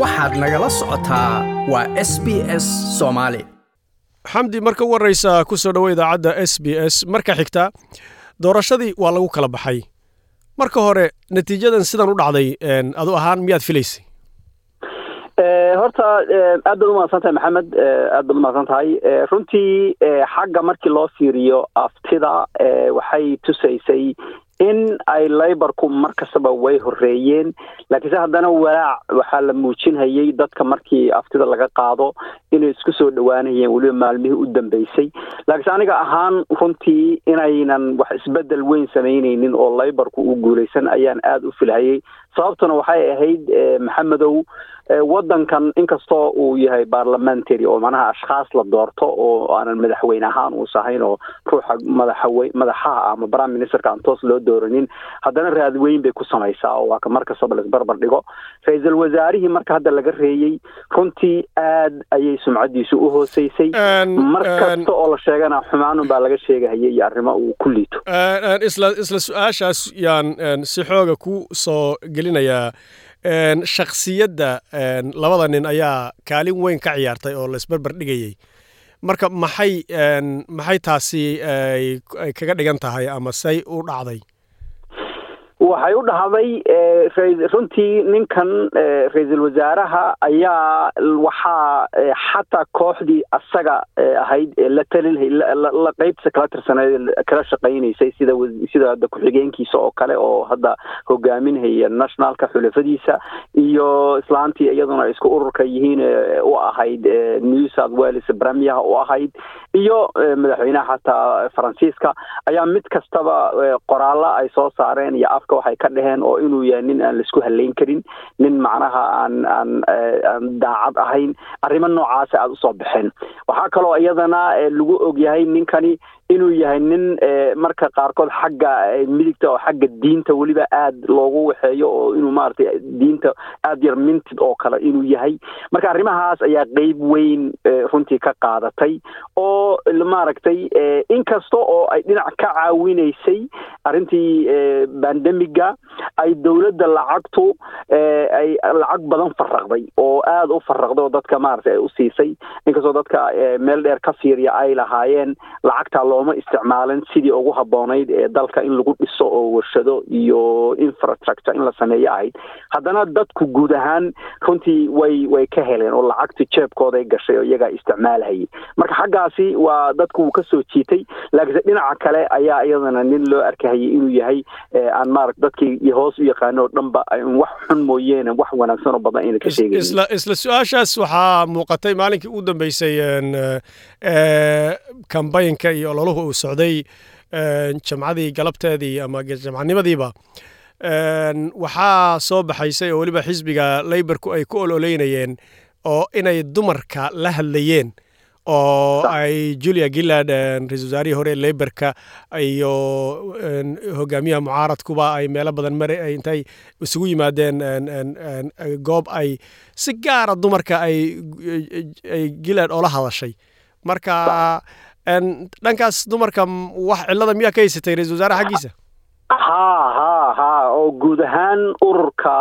waxaad nagala socotaa waa s b s soomaali xamdi marka u warraysa ku soo dhowo idaacadda s b s marka xigta doorashadii waa lagu kala baxay. Marka hore natiijadan sidan u dhacday adu ahaan miyaad filaysay? Horta aad baad umahadsan tahay maxamed. Aad baad umahadsan tahay runtii xagga markii loo fiiriyo aftida waxay tusaysay in ay laybarku mar kastaba way horeeyeen laakiinse haddana walaac waxaa la muujinhayay dadka markii aftida laga qaado inay isku soo dhowaanayeen weliba maalmihii u dambeysay. Laakiinse aniga ahaan runtii inaynan wax isbeddel weyn samaynaynin oo laybarku u guulaysan ayaan aada u filhayay sababtuna waxay ahayd maxamedow waddankan inkastoo uu yahay parliamentary oo manaha ashkhaas la doorto oo aanan madaxweyne ahaan uus ahayn oo ruuxa madaxawe madaxaha ama prime ministerka aan toos loo dooranin haddana raad weyn bay ku samaysaa oo waa ka mar kastaba laisbarbar dhigo. Ra'iisul wasaarihii marka hadda laga reeyey runtii aad ayay sumcadiisu u hooseysay. Mar kasta oo la sheegana xumaanun baa laga sheegahayay iyo arrimo uu ku liito. Isla isla su'aashaas yaan si xooga ku soo gelinayaa shaksiyadda labada nin ayaa kaalin weyn ka ciyaartay oo la isbarbar dhigayay. Marka maxay maxay taasi ay kaga dhigan tahay ama say u dhacday waxay u dhahday runtii ninkan ra'iisul wasaaraha ayaa waxaa xataa kooxdii asaga ahayd la talin la qeybta kala tirsaneed kala shaqaynaysay sida sida hadda ku-xigeenkiisa oo kale oo hadda hogaaminhaya nationalka xulafadiisa iyo islaantii iyaduna isku ururka yihiin u ahayd new south wales bramiyaha u ahayd iyo madaxweynaha xataa faransiiska. Ayaa mid kastaba qoraalla ay soo saareen iyo afka waxay ka dheheen oo inuu yahay nin aan la isku halayn karin nin macnaha aan aan aan daacad ahayn arrimo noocaasa aada u soo baxeen. Waxaa kaloo iyadana lagu og yahay ninkani inuu yahay nin marka qaarkood xagga midigta oo xagga diinta weliba aada loogu waxeeyo oo inuu maaragtay diinta aada yar mintid oo kale inuu yahay. Marka arrimahaas ayaa qeyb weyn runtii ka qaadatay oo maaragtay inkasta oo ay dhinac ka caawinaysay arrintii bandemiga ay dowladda lacagtu ay lacag badan faraqday oo aada u faraqday oo dadka maaragtay ay u siisay. Inkastoo dadka meel dheer ka fiiriya ay lahaayeen lacagta looma isticmaalin sidii ugu habboonayd ee dalka in lagu dhiso oo warshado iyo infrastructure in la sameeyo ahayd. Haddana dadku guud ahaan runtii way way ka heleen oo lacagtu jeebkooday gashay oo iyagaa isticmaalhayay marka xaggaasi waa dadku wuu ka soo jiitay laakiinse dhinaca kale ayaa iyadana nin loo arkahayay inuu yahay aan maarata dadkii hoos u yaqaano oo dhanba wax xun mooyeene wax wanaagsan oo badan ayna ka sheegayn isla isla su'aashaas waxaa muuqatay maalinkii u dambeysay kambaynka iyo ololuhu uu socday jamcadii galabteedii ama jamcadnimadiiba. Waxaa soo baxaysay oo weliba xisbiga leybarku ay ku ololeynayeen oo inay dumarka la hadlayeen oo ay julia gillard ra'isul wasaarihii hore leybarka iyo hogaamiyaha mucaaradkuba ay meelo badan mare intay isugu yimaadeen goob ay si gaara dumarka ay gillard oola hadashay. Marka dhankaas dumarka wax cillada miyaa ka haysatay ra'isul wasaare xaggiisa oo guud ahaan ururka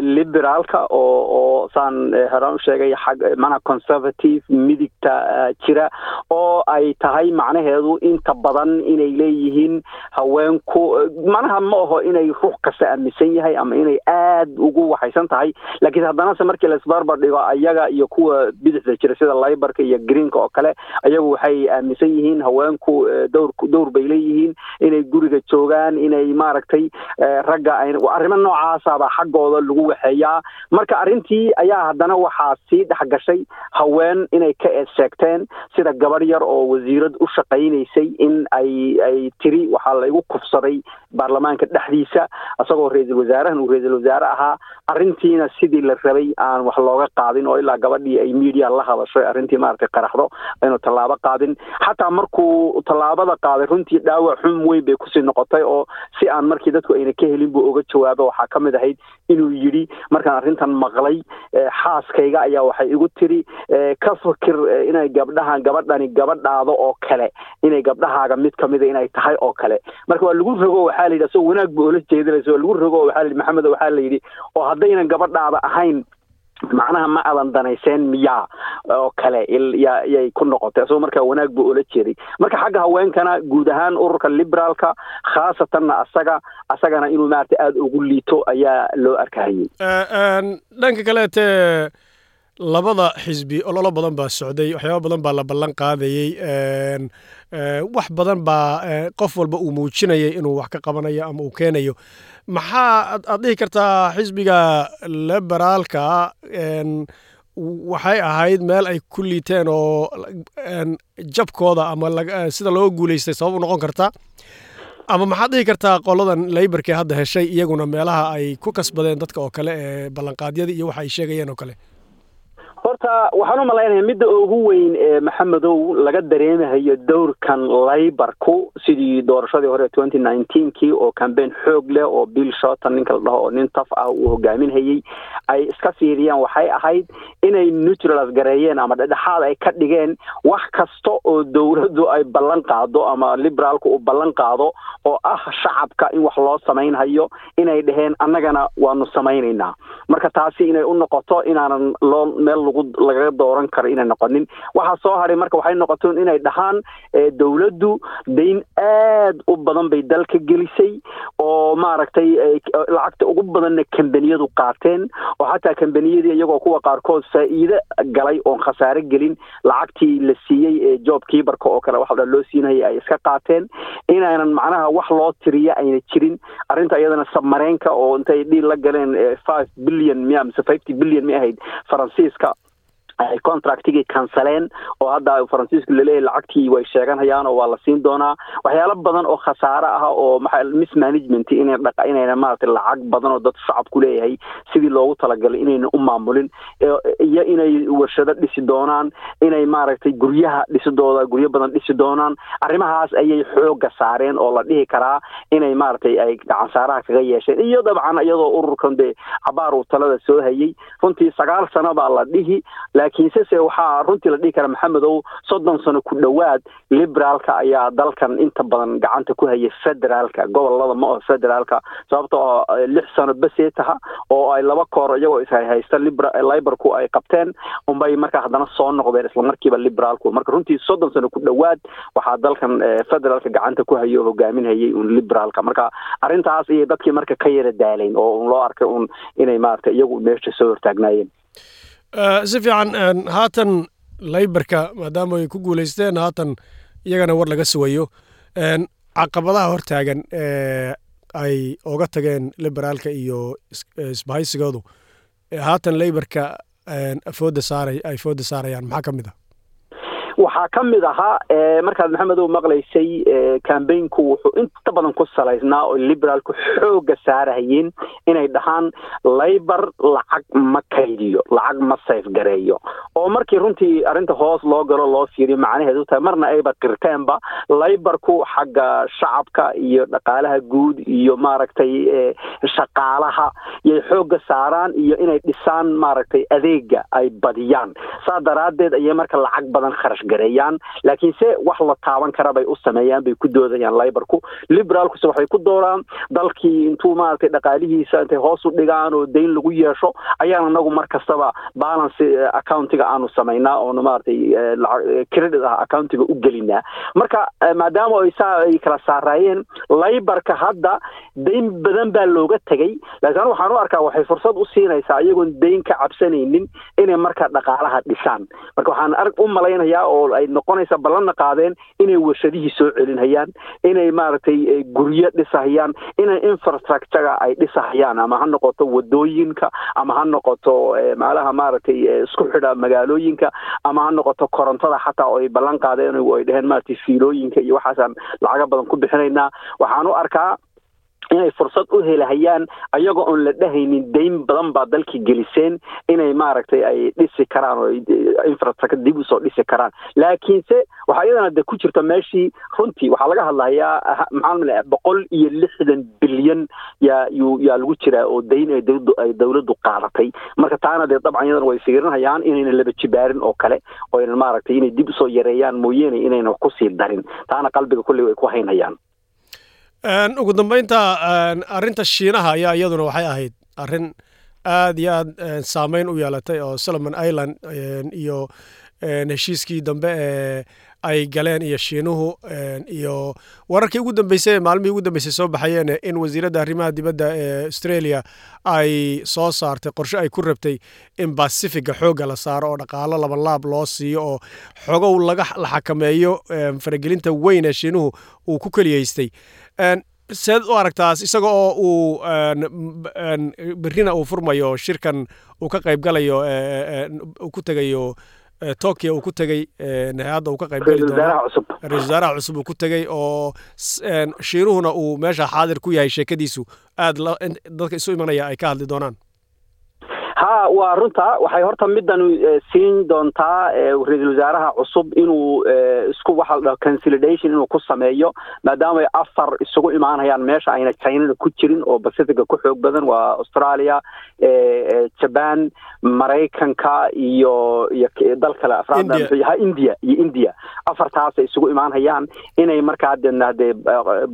liberaalka oo oo saan horaan u sheegay xag manaha conservative midigta jira oo ay tahay macnaheedu inta badan inay leeyihiin haweenku manaha ma aho inay ruux kasta aaminsan yahay ama inay aad ugu waxaysan tahay. Laakiin haddanase markii laisbarbar dhigo ayaga iyo kuwa bidixda jira sida libarka iyo greenka oo kale ayagu waxay aaminsan yihiin haweenku dowr dowr bay leeyihiin inay guriga joogaan inay maaragtay ragga arrimo noocaasaba xaggooda lagu waxeeyaa. Marka arrintii ayaa haddana waxaa sii dhex gashay haween inay ka eeseegteen sida gabarh yar oo wasiirad u shaqaynaysay in ay ay tiri waxaa laygu kufsaday baarlamaanka dhexdiisa isagoo ra'iisul wasaarahan uu ra'iisul wasaare ahaa. Arrintiina sidii la rabay aan wax looga qaadin oo ilaa gabadhii ay media la hadashay arrintii maaragtay qaraxdo aynu tallaabo qaadin. Xataa markuu tallaabada qaaday runtii dhaawac xun weyn bay ku sii noqotay oo si aan markii dadku ayna ka helin buu oga jawaaba waxaa ka mid ahayd inuu yidhi markaan arrintan maqlay xaaskayga ayaa waxay igu tiri ka fikir inay gabdhahan gabadhani gabadhaada oo kale inay gabdhahaaga mid kamida inay tahay oo kale. Marka waa lagu rogo waxaa la yidhi asagoo wanaag bu ola jeedinaysa waa lagu rogo waxaa la yidhi maxamed waxaa la yidhi oo haddaynan gabadhaada ahayn macnaha ma adan danayseen miyaa oo kale yay ku noqotay isagoo markaa wanaag buu ula jeeday. Marka xagga haweenkana guud ahaan ururka liberaalka khaasatanna asaga asagana inuu maarata aada ugu liito ayaa loo arkahayay dhanka kaleete labada xisbi ololo badan baa socday waxyaaba badan baa la ballan qaadayey wax badan baa qof walba uu muujinayay inuu wax ka qabanayo ama uu keenayo. Maxaa aad dhihi kartaa xisbiga liberaalka waxay ahayd meel ay ku liiteen oo jabkooda ama sida looga guulaystay sabab u noqon karta ama maxaad dhihi kartaa qoladan laybarkee hadda heshay iyaguna meelaha ay ku kasbadeen dadka oo kale ee ballanqaadyadii iyo waxa ay sheegayeen oo kale horta waxaan u malaynaya midda ugu weyn ee maxamedow laga dareemahayo dowrkan laybarku sidii doorashadii hore twenty nineteenkii oo cambaign xoog leh oo bill shorton ninka la dhaho oo nin taf ah uu hogaaminhayey ay iska fiiriyaan waxay ahayd inay neutralas gareeyeen ama dhedhexaad ay ka dhigeen wax kasta oo dowladdu ay ballan qaado ama liberaalku uu ballan qaado oo ah shacabka in wax loo samaynhayo inay dhaheen annagana waanu samaynaynaa. Marka taasi inay u noqoto inaanan loo meel lagaga dooran karo inay noqonin. Waxaa soo hadhay marka waxay noqoto inay dhahaan dowladdu dayn aad u badan bay dalka gelisay oo maaragtay lacagta ugu badanna kambaniyadu qaateen. Oo xataa kambaniyadii iyagoo kuwa qaarkood faa'iide galay oon khasaare gelin. Lacagtii la siiyey ee job kiibarka oo kale waxa loo siinayay ay iska qaateen. Inaynan macnaha wax loo tiriya ayna jirin. Arrinta iyadana sabmareenka oo intay dhiil la galeen five billion miya mise fifty billion mi ahayd faransiiska ay contractigii kansaleen oo hadda faransiisku la leeyahay lacagtii way sheeganhayaan oo waa la siin doonaa. Waxyaalo badan oo khasaare ah oo maa mismanagement ina dhaqa inayna maaragtay lacag badan oo dad shacabku leeyahay sidii loogu talagalay inayna u maamulin iyo inay warshado dhisi doonaan inay maaragtay guryaha dhisidooda guryo badan dhisi doonaan. Arrimahaas ayay xooga saareen oo la dhihi karaa inay maaragtay ay gacansaaraha kaga yeesheen iyo dabcan iyadoo ururkan dee cabaar uu talada soo hayay runtii sagaal sano baa la dhihi laakiinse se waxaa runtii la dhihi kara maxamedow soddon sano ku dhowaad liberaalka ayaa dalkan inta badan gacanta ku hayay federaalka gobollada ma oo federaalka sababta oo lix sano besee taha oo ay laba koor iyagoo ishaysta libarku ay qabteen unbay markaa haddana soo noqdeen islamarkiiba liberaalku. Marka runtii soddon sano ku dhowaad waxaa dalkan federaalka gacanta ku hayay oo hogaaminhayay un liberaalka marka arrintaas ayay dadkii marka ka yara daalayn oo un loo arkay un inay maaragtay iyagu meesha soo hortaagnaayeen. Si fiican haatan laybarka maadaama ay ku guulaysteen haatan iyagana war laga sugayo caqabadaha hortaagan ee ay oga tageen liberaalka iyo isbahaysigoodu haatan laybarka afooda saaray ay fooda saarayaan maxaa ka mid ah waxaa ka mid ahaa markaad maxamedow maqlaysay cambaynku wuxuu inta badan ku salaysnaa oo liberaalku xooga saarahayeen inay dhahaan laybar lacag ma kaydiyo lacag ma sayf gareeyo oo markii runtii arrinta hoos loo galo loo fiiriyo macnaheedu tahay marna ayba qirteenba laybarku xagga shacabka iyo dhaqaalaha guud iyo maaragtay shaqaalaha yay xooga saaraan iyo inay dhisaan maaragtay adeega ay badiyaan. Saa daraaddeed ayay marka lacag badan kharash gareeyaan laakiinse wax la taaban kara u sameeyaan bay ku doodayaan libarku liberaalkuse waxay ku dooraan dalkii intuu maaragtay dhaqaalihiisa intay hoos u dhigaan oo dayn lagu yeesho ayaan anagu mar kastaba balance accountiga aanu samaynaa oonu maaragtay credit ah accountiga u gelinaa marka maadaama ay saa ay kala saaraayeen libarka hadda dayn badan baa looga tegay laakiin waxaan u arkaa waxay fursad u siinaysaa iyagoon dayn ka cabsanaynin inay marka dhaqaalaha dhisaan. Marka waxaan u malaynayaa oo ay noqonaysa ballanna qaadeen inay warshadihii soo celinhayaan inay maaragtay guryo dhisahayaan inay infrastructurega ay dhisahayaan ama ha noqoto waddooyinka ama ha noqoto maalaha maaragtay isku xidha magaalooyinka ama ha noqoto korontada xataa oo ay ballan qaadeen ay dheheen maaragtay fiilooyinka iyo waxaasaan lacaga badan ku bixinaynaa. Waxaan u arkaa inay fursad u helahayaan ayagoo oon la dhehaynin dayn badan baa dalkii geliseen inay maaragtay ay dhisi karaan oo infrastructure dib u soo dhisi karaan. Laakiinse waxaa iyadana de ku jirta meeshii runtii waxaa laga hadlayaa maxaa boqol iyo lixdan bilyan yaa lagu jiraa oo dayn ay dowladdu ay dowladdu qaadatay. Marka taana dee dabcan iyadana way fiirinhayaan inayna laba jibaarin oo kale oo aynan maaragtay inay dib u soo yareeyaan mooyeene inayna wax ku sii darin. Taana qalbiga kulley way ku haynayaan ugu dambeynta arrinta shiinaha ayaa iyaduna waxay ahayd arrin aad iyo aad saameyn u yeelatay oo solomon island iyo heshiiskii dambe ee ay galeen iyo shiinuhu iyo wararkii ugu dambeysay maalmihii ugu dambeysay soo baxayeen in wasiiradda arrimaha dibadda ee australia ay soo saartay qorshe ay ku rabtay in basifiga xoogga la saaro oo dhaqaalo labanlaab loo siiyo oo xogow la xakameeyo faragelinta weyn ee shiinuhu uu ku keliyaystay. Seed u aragtaas isaga oo uu berrina uu furmayo shirkan uu ka qayb galayo ku tegayo tokyo uu ku tegey hadda uu ka qayb geli doono ra'isul wasaaraha cusub uu ku tegey oo shiinuhuna uu meesha xaadir ku yahay sheekadiisu. Aad dadka isu imanaya ay ka hadli doonaan waa runta waxay horta middan siin doontaa ra'iisul wasaaraha cusub inuu isku waxa la dhaho consolidation inuu ku sameeyo maadaama ay afar isugu imaanayaan meesha ayna chinana ku jirin oo pacifica ku xoog badan waa australia jaban maraykanka iyo iyo dal kale afraad ha india iyo india. Afartaasay isugu imaanayaan inay markaa deedna dee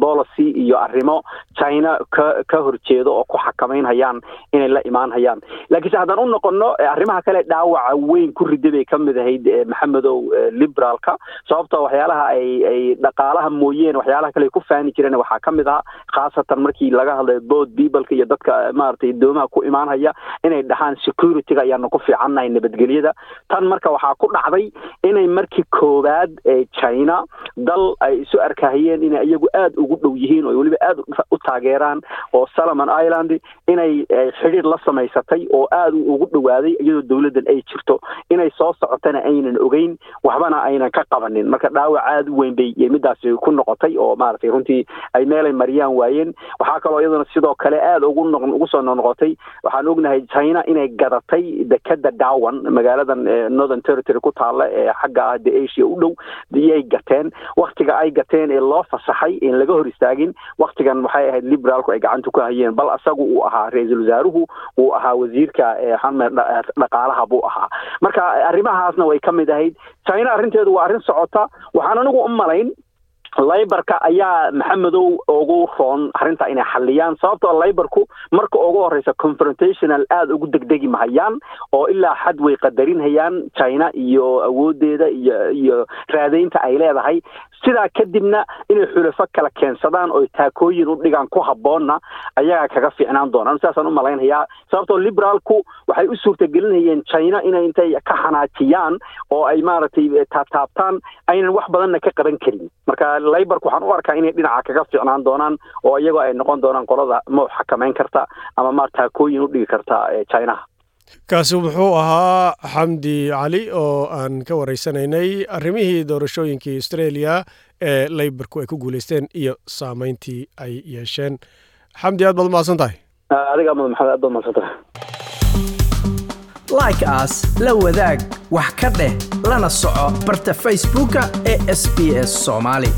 policy iyo arrimo china ka ka horjeedo oo ku xakamaynhayaan inay la imaanhayaan laakiinse haddaan u noqono arrimaha kale dhaawaca weyn ku rida bay ka mid ahayd maxamedow liberaalka sababtoo waxyaalaha ay ay dhaqaalaha mooyeen waxyaalaha kale ay ku faani jireen waxaa ka mid ah khaasatan markii laga hadlayo bood peopleka iyo dadka maaragtay doomaha ku imaanhaya inay dhahaan securityga ayaanu ku fiicannahay nabadgelyada. Tan marka waxaa ku dhacday inay markii koowaad ee china dal ay isu arkahayeen inay iyagu aada ugu dhow yihiin oo weliba aada u taageeraan oo solomon island inay xidhiir la samaysatay oo aada ugu dhowaaday iyadoo dowladdan ay jirto inay soo socotana aynan ogeyn waxbana aynan ka qabanin. Marka dhaawac aada u weyn bay midaasi ku noqotay oo maaragtay runtii ay meelay mariyaan waayeen. Waxaa kaloo iyaduna sidoo kale aada ugu noq ugu soo noqnoqotay waxaan ognahay china inay gadatay dekeda dawan magaaladan northern territory ku taalla ee xagga ah de asia u dhow. Iyay gateen. Waktiga ay gateen ee loo fasaxay in laga hor istaagin waktigan waxay ahayd liberaalku ay gacanta ku hayeen bal asagu uu ahaa ra'iisul wasaaruhu uu ahaa wasiirka dhaqaalaha buu ahaa. Marka arrimahaasna way ka mid ahayd. China arrinteedu waa arrin socota. Waxaan anigu u malayn laybarka ayaa maxamedow ugu roon arrinta inay xaliyaan sababtoo laybarku marka ugu horeysa confrontational aada ugu degdegi mahayaan oo ilaa xad way qadarinhayaan china iyo awoodeeda iyo iyo raadaynta ay leedahay sidaa kadibna inay xulafo kala keensadaan oo taakooyin u dhigaan ku habboonna ayagaa kaga fiicnaan doonaan sidaasaan u malaynhayaa sababtoo liberaalku waxay u suurtagelinayeen china inay intay ka xanaajiyaan oo ay maaragtay taataabtaan aynan wax badanna ka qaban karin. Marka laybarku waxaan u arkaa inay dhinaca kaga fiicnaan doonaan oo iyagoo ay noqon doonaan qolada mawx xakamayn karta ama ma taakooyin u dhigi karta chinaha kaasi wuxuu ahaa xamdi cali oo aan ka waraysanaynay arrimihii doorashooyinkii australia ee laybarku ay ku guulaysteen iyo saameyntii ay yeesheen. Xamdi aad baad umahadsan tahay maxamed aad baad tahay like as la wadaag wax ka dheh lana soco barta facebooka ee sb s soomaali